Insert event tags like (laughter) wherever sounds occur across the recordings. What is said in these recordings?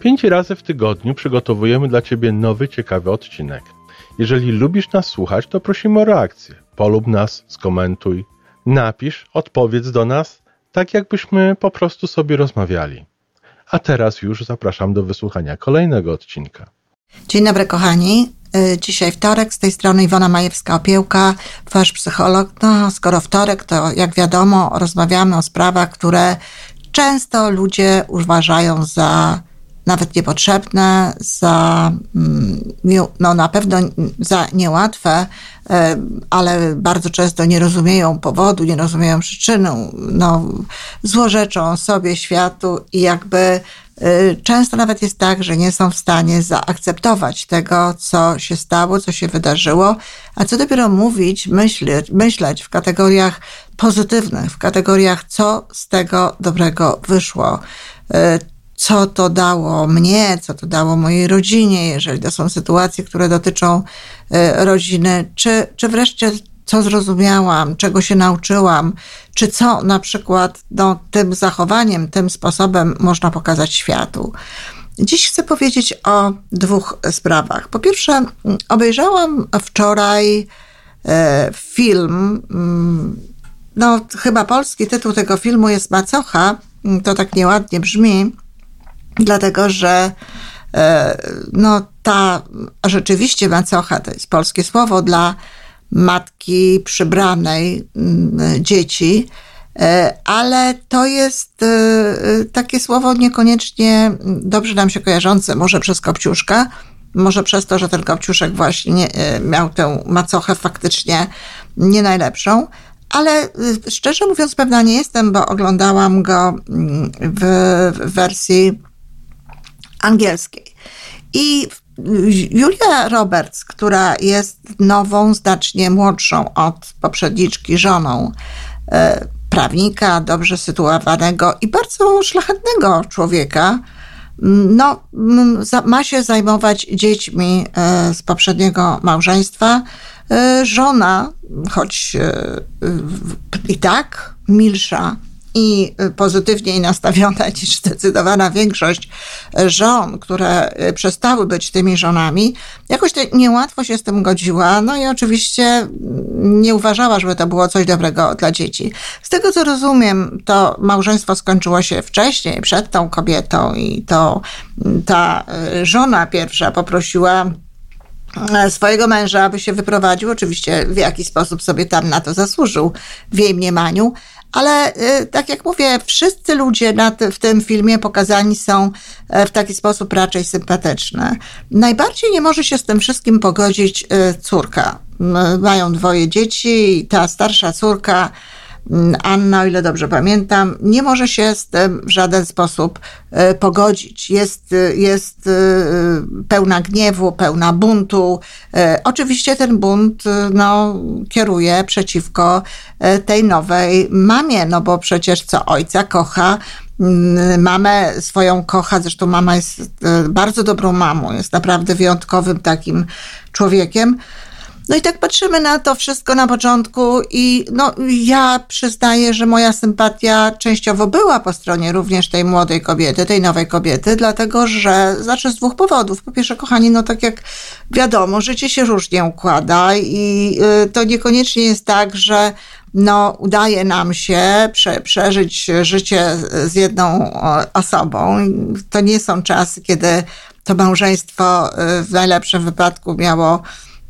Pięć razy w tygodniu przygotowujemy dla Ciebie nowy, ciekawy odcinek. Jeżeli lubisz nas słuchać, to prosimy o reakcję. Polub nas, skomentuj, napisz, odpowiedz do nas, tak jakbyśmy po prostu sobie rozmawiali. A teraz już zapraszam do wysłuchania kolejnego odcinka. Dzień dobry, kochani. Y, dzisiaj wtorek, z tej strony Iwona Majewska-Opiełka, wasz psycholog. No, skoro wtorek, to jak wiadomo, rozmawiamy o sprawach, które często ludzie uważają za nawet niepotrzebne, za, mm, no na pewno za niełatwe, ale bardzo często nie rozumieją powodu, nie rozumieją przyczyny, no, złorzeczą sobie, światu i jakby e, często nawet jest tak, że nie są w stanie zaakceptować tego, co się stało, co się wydarzyło, a co dopiero mówić, myśleć, myśleć w kategoriach pozytywnych, w kategoriach, co z tego dobrego wyszło. E, co to dało mnie, co to dało mojej rodzinie, jeżeli to są sytuacje, które dotyczą e, rodziny, czy, czy wreszcie co zrozumiałam, czego się nauczyłam, czy co na przykład no, tym zachowaniem, tym sposobem można pokazać światu. Dziś chcę powiedzieć o dwóch sprawach. Po pierwsze, obejrzałam wczoraj e, film, mm, no chyba polski tytuł tego filmu jest Macocha, to tak nieładnie brzmi, dlatego że e, no, ta rzeczywiście macocha to jest polskie słowo dla matki przybranej mm, dzieci, e, ale to jest e, takie słowo niekoniecznie dobrze nam się kojarzące, może przez Kopciuszka, może przez to, że ten Kopciuszek właśnie miał tę macochę faktycznie nie najlepszą, ale szczerze mówiąc pewna nie jestem, bo oglądałam go mm, w wersji angielskiej. I Julia Roberts, która jest nową, znacznie młodszą od poprzedniczki żoną e, prawnika, dobrze sytuowanego i bardzo szlachetnego człowieka, no, ma się zajmować dziećmi e, z poprzedniego małżeństwa. E, żona, choć i tak milsza i pozytywniej nastawiona (laughs) niż zdecydowana większość żon, które przestały być tymi żonami, jakoś niełatwo się z tym godziła. No i oczywiście nie uważała, żeby to było coś dobrego dla dzieci. Z tego co rozumiem, to małżeństwo skończyło się wcześniej, przed tą kobietą, i to ta żona pierwsza poprosiła swojego męża, aby się wyprowadził. Oczywiście w jaki sposób sobie tam na to zasłużył w jej mniemaniu, ale y, tak jak mówię, wszyscy ludzie w tym filmie pokazani są e, w taki sposób raczej sympatyczny. Najbardziej nie może się z tym wszystkim pogodzić y, córka. Mają dwoje dzieci i ta starsza córka Anna, o ile dobrze pamiętam, nie może się z tym w żaden sposób e, pogodzić. Jest, e, jest e, pełna gniewu, pełna buntu. Oczywiście ten bunt no, kieruje przeciwko tej nowej mamie, no bo przecież co ojca kocha, mm, mamę swoją kocha, zresztą mama jest bardzo dobrą mamą, jest naprawdę wyjątkowym takim człowiekiem. No i tak patrzymy na to wszystko na początku i no, ja przyznaję, że moja sympatia częściowo była po stronie również tej młodej kobiety, tej nowej kobiety, dlatego że, znaczy z dwóch powodów. Po pierwsze, kochani, no tak jak wiadomo, życie się różnie układa i y, to niekoniecznie jest tak, że no, udaje nam się prze, przeżyć życie z jedną osobą. To nie są czasy, kiedy to małżeństwo y, w najlepszym wypadku miało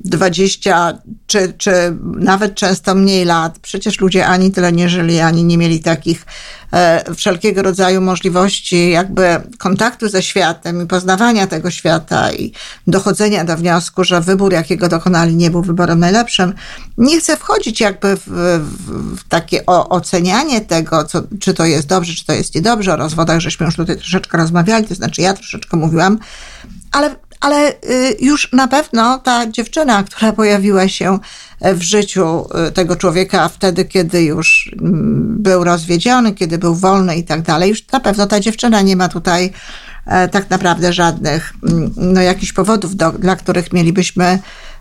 20 czy, czy nawet często mniej lat. Przecież ludzie ani tyle nie żyli, ani nie mieli takich e, wszelkiego rodzaju możliwości jakby kontaktu ze światem i poznawania tego świata i dochodzenia do wniosku, że wybór, jakiego dokonali, nie był wyborem najlepszym. Nie chcę wchodzić jakby w, w, takie o, ocenianie tego, co, czy to jest dobrze, czy to jest niedobrze. O rozwodach żeśmy już tutaj troszeczkę rozmawiali, to znaczy ja troszeczkę mówiłam, ale ale już na pewno ta dziewczyna, która pojawiła się w życiu tego człowieka wtedy, kiedy już mm, był rozwiedziony, kiedy był wolny i tak dalej, już na pewno ta dziewczyna nie ma tutaj tak naprawdę żadnych, mm, no jakichś powodów, do, dla których mielibyśmy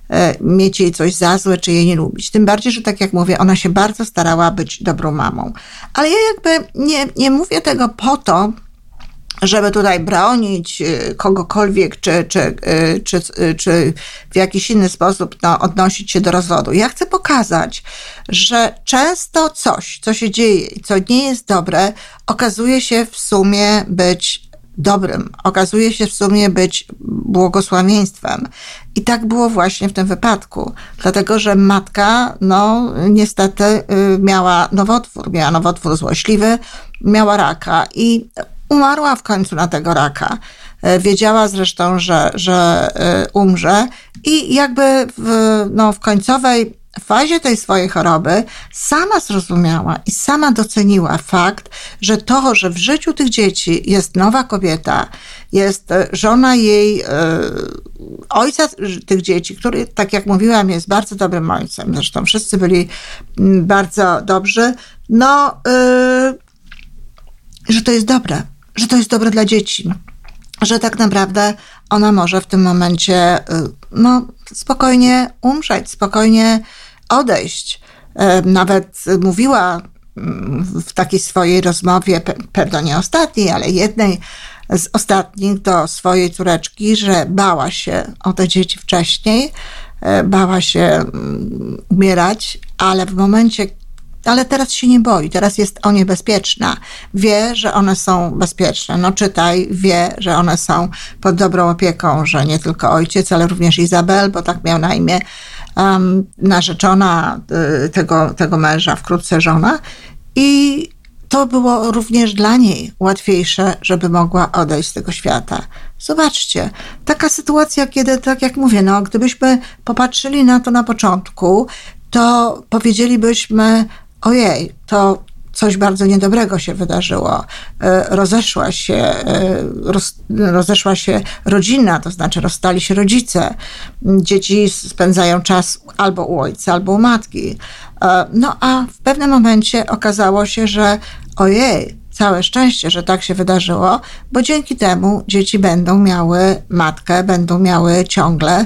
E, mieć jej coś za złe, czy jej nie lubić. Tym bardziej, że tak jak mówię, ona się bardzo starała być dobrą mamą. Ale ja jakby nie, nie mówię tego po to, żeby tutaj bronić e, kogokolwiek, czy, czy, e, czy, czy w jakiś inny sposób no, odnosić się do rozwodu. Ja chcę pokazać, że często coś, co się dzieje i co nie jest dobre, okazuje się w sumie być dobrym, okazuje się w sumie być błogosławieństwem. I tak było właśnie w tym wypadku, dlatego że matka, no niestety, y, miała nowotwór, miała nowotwór złośliwy, miała raka i umarła w końcu na tego raka. Y, wiedziała zresztą, że, że y, umrze. I jakby w, no, w końcowej fazie tej swojej choroby sama zrozumiała i sama doceniła fakt, że to, że w życiu tych dzieci jest nowa kobieta, jest e, żona jej, e, ojca tych dzieci, który, tak jak mówiłam, jest bardzo dobrym ojcem, zresztą wszyscy byli mm, bardzo dobrzy, no, e, że to jest dobre, że to jest dobre dla dzieci że tak naprawdę ona może w tym momencie no, spokojnie umrzeć, spokojnie odejść. E, nawet mówiła mm, w takiej swojej rozmowie, pewno nie ostatniej, ale jednej z ostatnich do swojej córeczki, że bała się o te dzieci wcześniej, e, bała się mm, umierać, ale w momencie, ale teraz się nie boi, teraz jest o nie bezpieczna. Wie, że one są bezpieczne. No czytaj, wie, że one są pod dobrą opieką, że nie tylko ojciec, ale również Izabel, bo tak miał na imię um, narzeczona y, tego, tego męża, wkrótce żona. I to było również dla niej łatwiejsze, żeby mogła odejść z tego świata. Zobaczcie, taka sytuacja, kiedy, tak jak mówię, no, gdybyśmy popatrzyli na to na początku, to powiedzielibyśmy, ojej, to coś bardzo niedobrego się wydarzyło. E, rozeszła się, e, roz, rozeszła się rodzina, to znaczy rozstali się rodzice. Dzieci spędzają czas albo u ojca, albo u matki. E, no a w pewnym momencie okazało się, że ojej, całe szczęście, że tak się wydarzyło, bo dzięki temu dzieci będą miały matkę, będą miały ciągle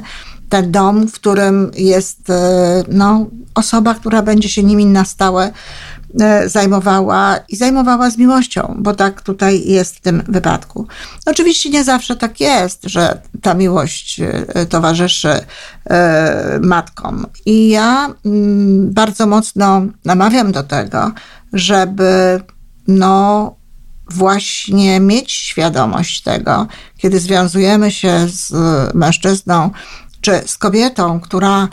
ten dom, w którym jest no, osoba, która będzie się nimi na stałe E, zajmowała i zajmowała z miłością, bo tak tutaj jest w tym wypadku. Oczywiście nie zawsze tak jest, że ta miłość e, towarzyszy e, matkom. I ja mm, bardzo mocno namawiam do tego, żeby no właśnie mieć świadomość tego, kiedy związujemy się z mężczyzną czy z kobietą, która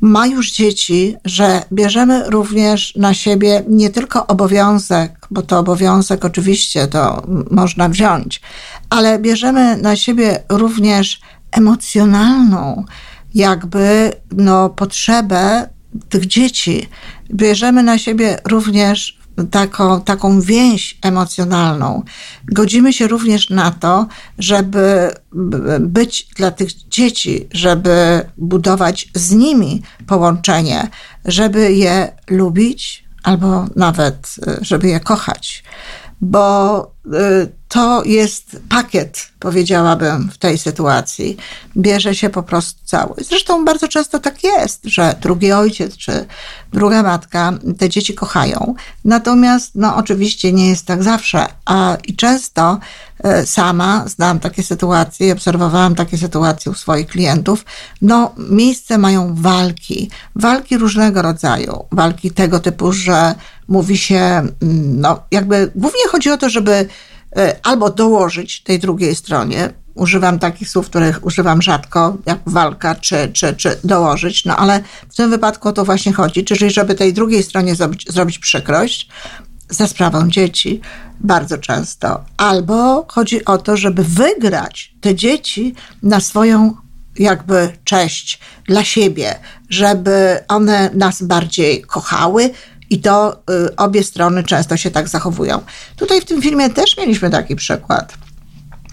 ma już dzieci, że bierzemy również na siebie nie tylko obowiązek, bo to obowiązek oczywiście to można wziąć, ale bierzemy na siebie również emocjonalną, jakby no, potrzebę tych dzieci. Bierzemy na siebie również taką, taką więź emocjonalną. Godzimy się również na to, żeby być dla tych dzieci, żeby budować z nimi połączenie, żeby je lubić albo nawet, żeby je kochać. Bo y, to jest pakiet, powiedziałabym, w tej sytuacji. Bierze się po prostu cały. Zresztą bardzo często tak jest, że drugi ojciec czy druga matka te dzieci kochają. Natomiast, no, oczywiście nie jest tak zawsze. A i często e, sama znam takie sytuacje, obserwowałam takie sytuacje u swoich klientów. No, miejsce mają walki, walki różnego rodzaju, walki tego typu, że mówi się, mm, no, jakby głównie chodzi o to, żeby E, albo dołożyć tej drugiej stronie. Używam takich słów, których używam rzadko, jak walka czy, czy, czy dołożyć, no ale w tym wypadku o to właśnie chodzi, czyli żeby tej drugiej stronie zrobić, zrobić przykrość za sprawą dzieci bardzo często. Albo chodzi o to, żeby wygrać te dzieci na swoją jakby cześć dla siebie, żeby one nas bardziej kochały, i to y, obie strony często się tak zachowują. Tutaj w tym filmie też mieliśmy taki przykład.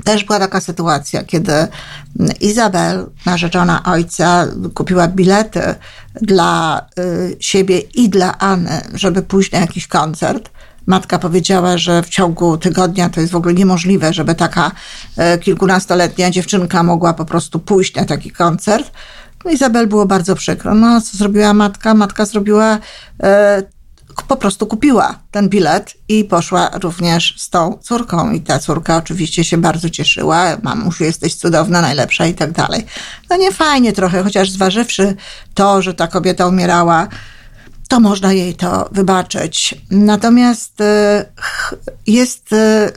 też była taka sytuacja, kiedy Izabel, narzeczona ojca, kupiła bilety dla y, siebie i dla Anny, żeby pójść na jakiś koncert. Matka powiedziała, że w ciągu tygodnia to jest w ogóle niemożliwe, żeby taka y, kilkunastoletnia dziewczynka mogła po prostu pójść na taki koncert. No Izabel było bardzo przykro. No, co zrobiła matka? Matka zrobiła y, po prostu kupiła ten bilet i poszła również z tą córką. I ta córka oczywiście się bardzo cieszyła. Mamusiu, jesteś cudowna, najlepsza i tak dalej. No nie fajnie trochę, chociaż zważywszy to, że ta kobieta umierała, to można jej to wybaczyć. Natomiast y, jest y,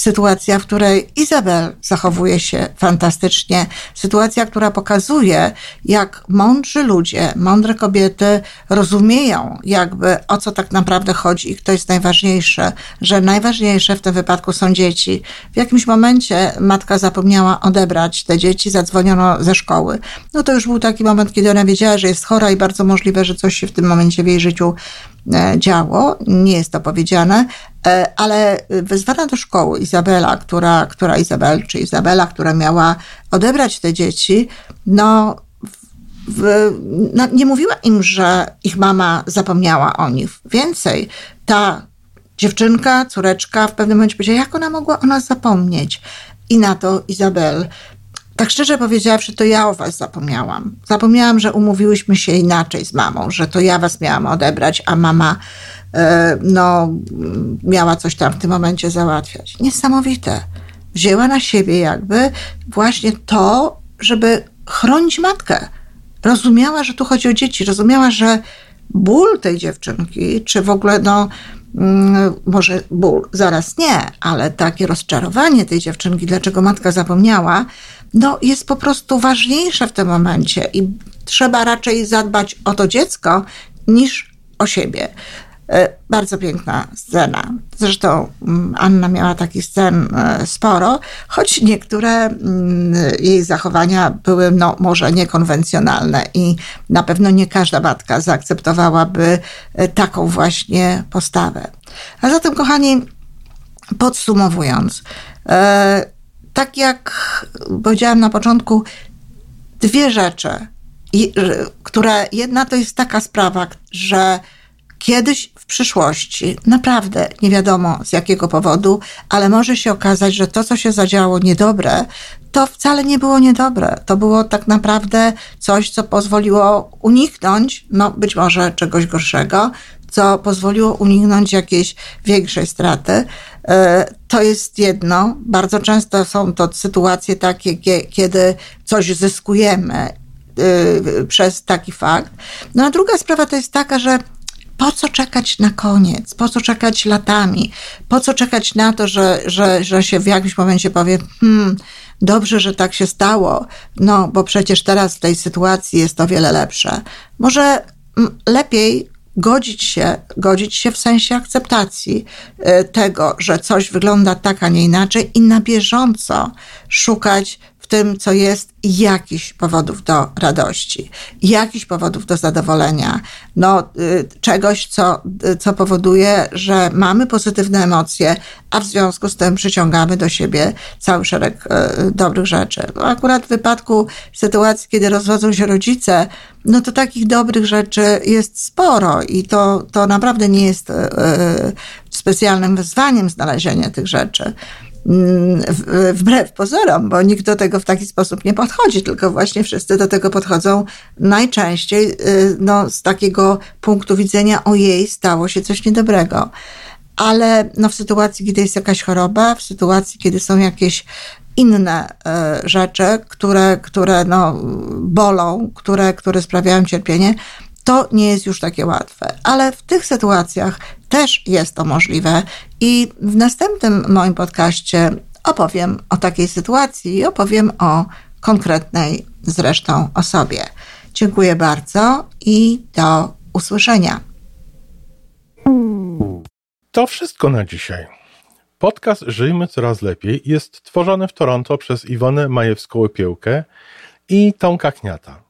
sytuacja, w której Izabel zachowuje się fantastycznie. Sytuacja, która pokazuje, jak mądrzy ludzie, mądre kobiety rozumieją, jakby o co tak naprawdę chodzi i kto jest najważniejsze, że najważniejsze w tym wypadku są dzieci. W jakimś momencie matka zapomniała odebrać te dzieci, zadzwoniono ze szkoły. No to już był taki moment, kiedy ona wiedziała, że jest chora i bardzo możliwe, że coś się w tym momencie w jej życiu działo, nie jest to powiedziane, e, ale wezwana do szkoły Izabela, która, która Izabel, czy Izabela, która miała odebrać te dzieci, no, w, no, nie mówiła im, że ich mama zapomniała o nich. Więcej, ta dziewczynka, córeczka w pewnym momencie powiedziała, jak ona mogła o nas zapomnieć. I na to Izabel tak szczerze powiedziawszy, to ja o was zapomniałam. Zapomniałam, że umówiłyśmy się inaczej z mamą, że to ja was miałam odebrać, a mama e, no, miała coś tam w tym momencie załatwiać. Niesamowite. Wzięła na siebie jakby właśnie to, żeby chronić matkę. Rozumiała, że tu chodzi o dzieci, rozumiała, że ból tej dziewczynki, czy w ogóle no, mm, może ból, zaraz nie, ale takie rozczarowanie tej dziewczynki, dlaczego matka zapomniała, no, jest po prostu ważniejsze w tym momencie i trzeba raczej zadbać o to dziecko niż o siebie. E, bardzo piękna scena. Zresztą mm, Anna miała takich scen e, sporo, choć niektóre mm, jej zachowania były no, może niekonwencjonalne i na pewno nie każda matka zaakceptowałaby e, taką właśnie postawę. A zatem, kochani, podsumowując, tak jak powiedziałam na początku, dwie rzeczy, które jedna to jest taka sprawa, że kiedyś w przyszłości, naprawdę nie wiadomo z jakiego powodu, ale może się okazać, że to, co się zadziało niedobre, to wcale nie było niedobre. To było tak naprawdę coś, co pozwoliło uniknąć, no być może czegoś gorszego, co pozwoliło uniknąć jakiejś większej straty. E, to jest jedno. Bardzo często są to sytuacje takie, kiedy coś zyskujemy e, przez taki fakt. No a druga sprawa to jest taka, że po co czekać na koniec? Po co czekać latami? Po co czekać na to, że, że, że się w jakimś momencie powie, hmm, dobrze, że tak się stało, no bo przecież teraz w tej sytuacji jest o wiele lepsze. Może lepiej godzić się, godzić się w sensie akceptacji e, tego, że coś wygląda tak, a nie inaczej i na bieżąco szukać tym, co jest, jakichś powodów do radości, jakichś powodów do zadowolenia, no, y, czegoś, co, y, co powoduje, że mamy pozytywne emocje, a w związku z tym przyciągamy do siebie cały szereg y, dobrych rzeczy. No, akurat w wypadku sytuacji, kiedy rozwodzą się rodzice, no to takich dobrych rzeczy jest sporo i to, to naprawdę nie jest specjalnym wyzwaniem znalezienie tych rzeczy. Mm, wbrew pozorom, bo nikt do tego w taki sposób nie podchodzi, tylko właśnie wszyscy do tego podchodzą najczęściej y, no, z takiego punktu widzenia, ojej, stało się coś niedobrego. Ale no, w sytuacji, kiedy jest jakaś choroba, w sytuacji, kiedy są jakieś inne y, rzeczy, które, które no, bolą, które, które sprawiają cierpienie, to nie jest już takie łatwe. Ale w tych sytuacjach też jest to możliwe i w następnym moim podcaście opowiem o takiej sytuacji i opowiem o konkretnej zresztą osobie. Dziękuję bardzo i do usłyszenia. To wszystko na dzisiaj. Podcast Żyjmy Coraz Lepiej jest tworzony w Toronto przez Iwonę Majewską-Opiełkę i Tomka Kniata.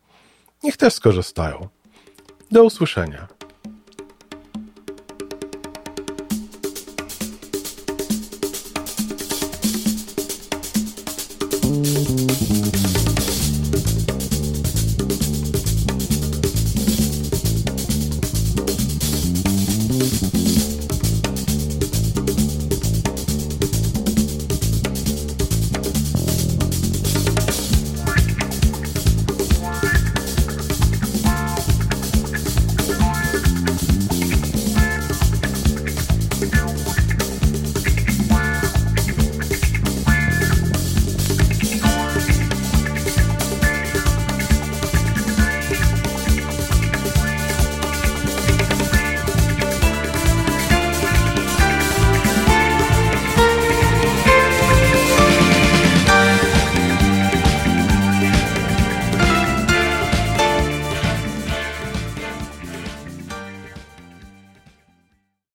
Niech też skorzystają. Do usłyszenia.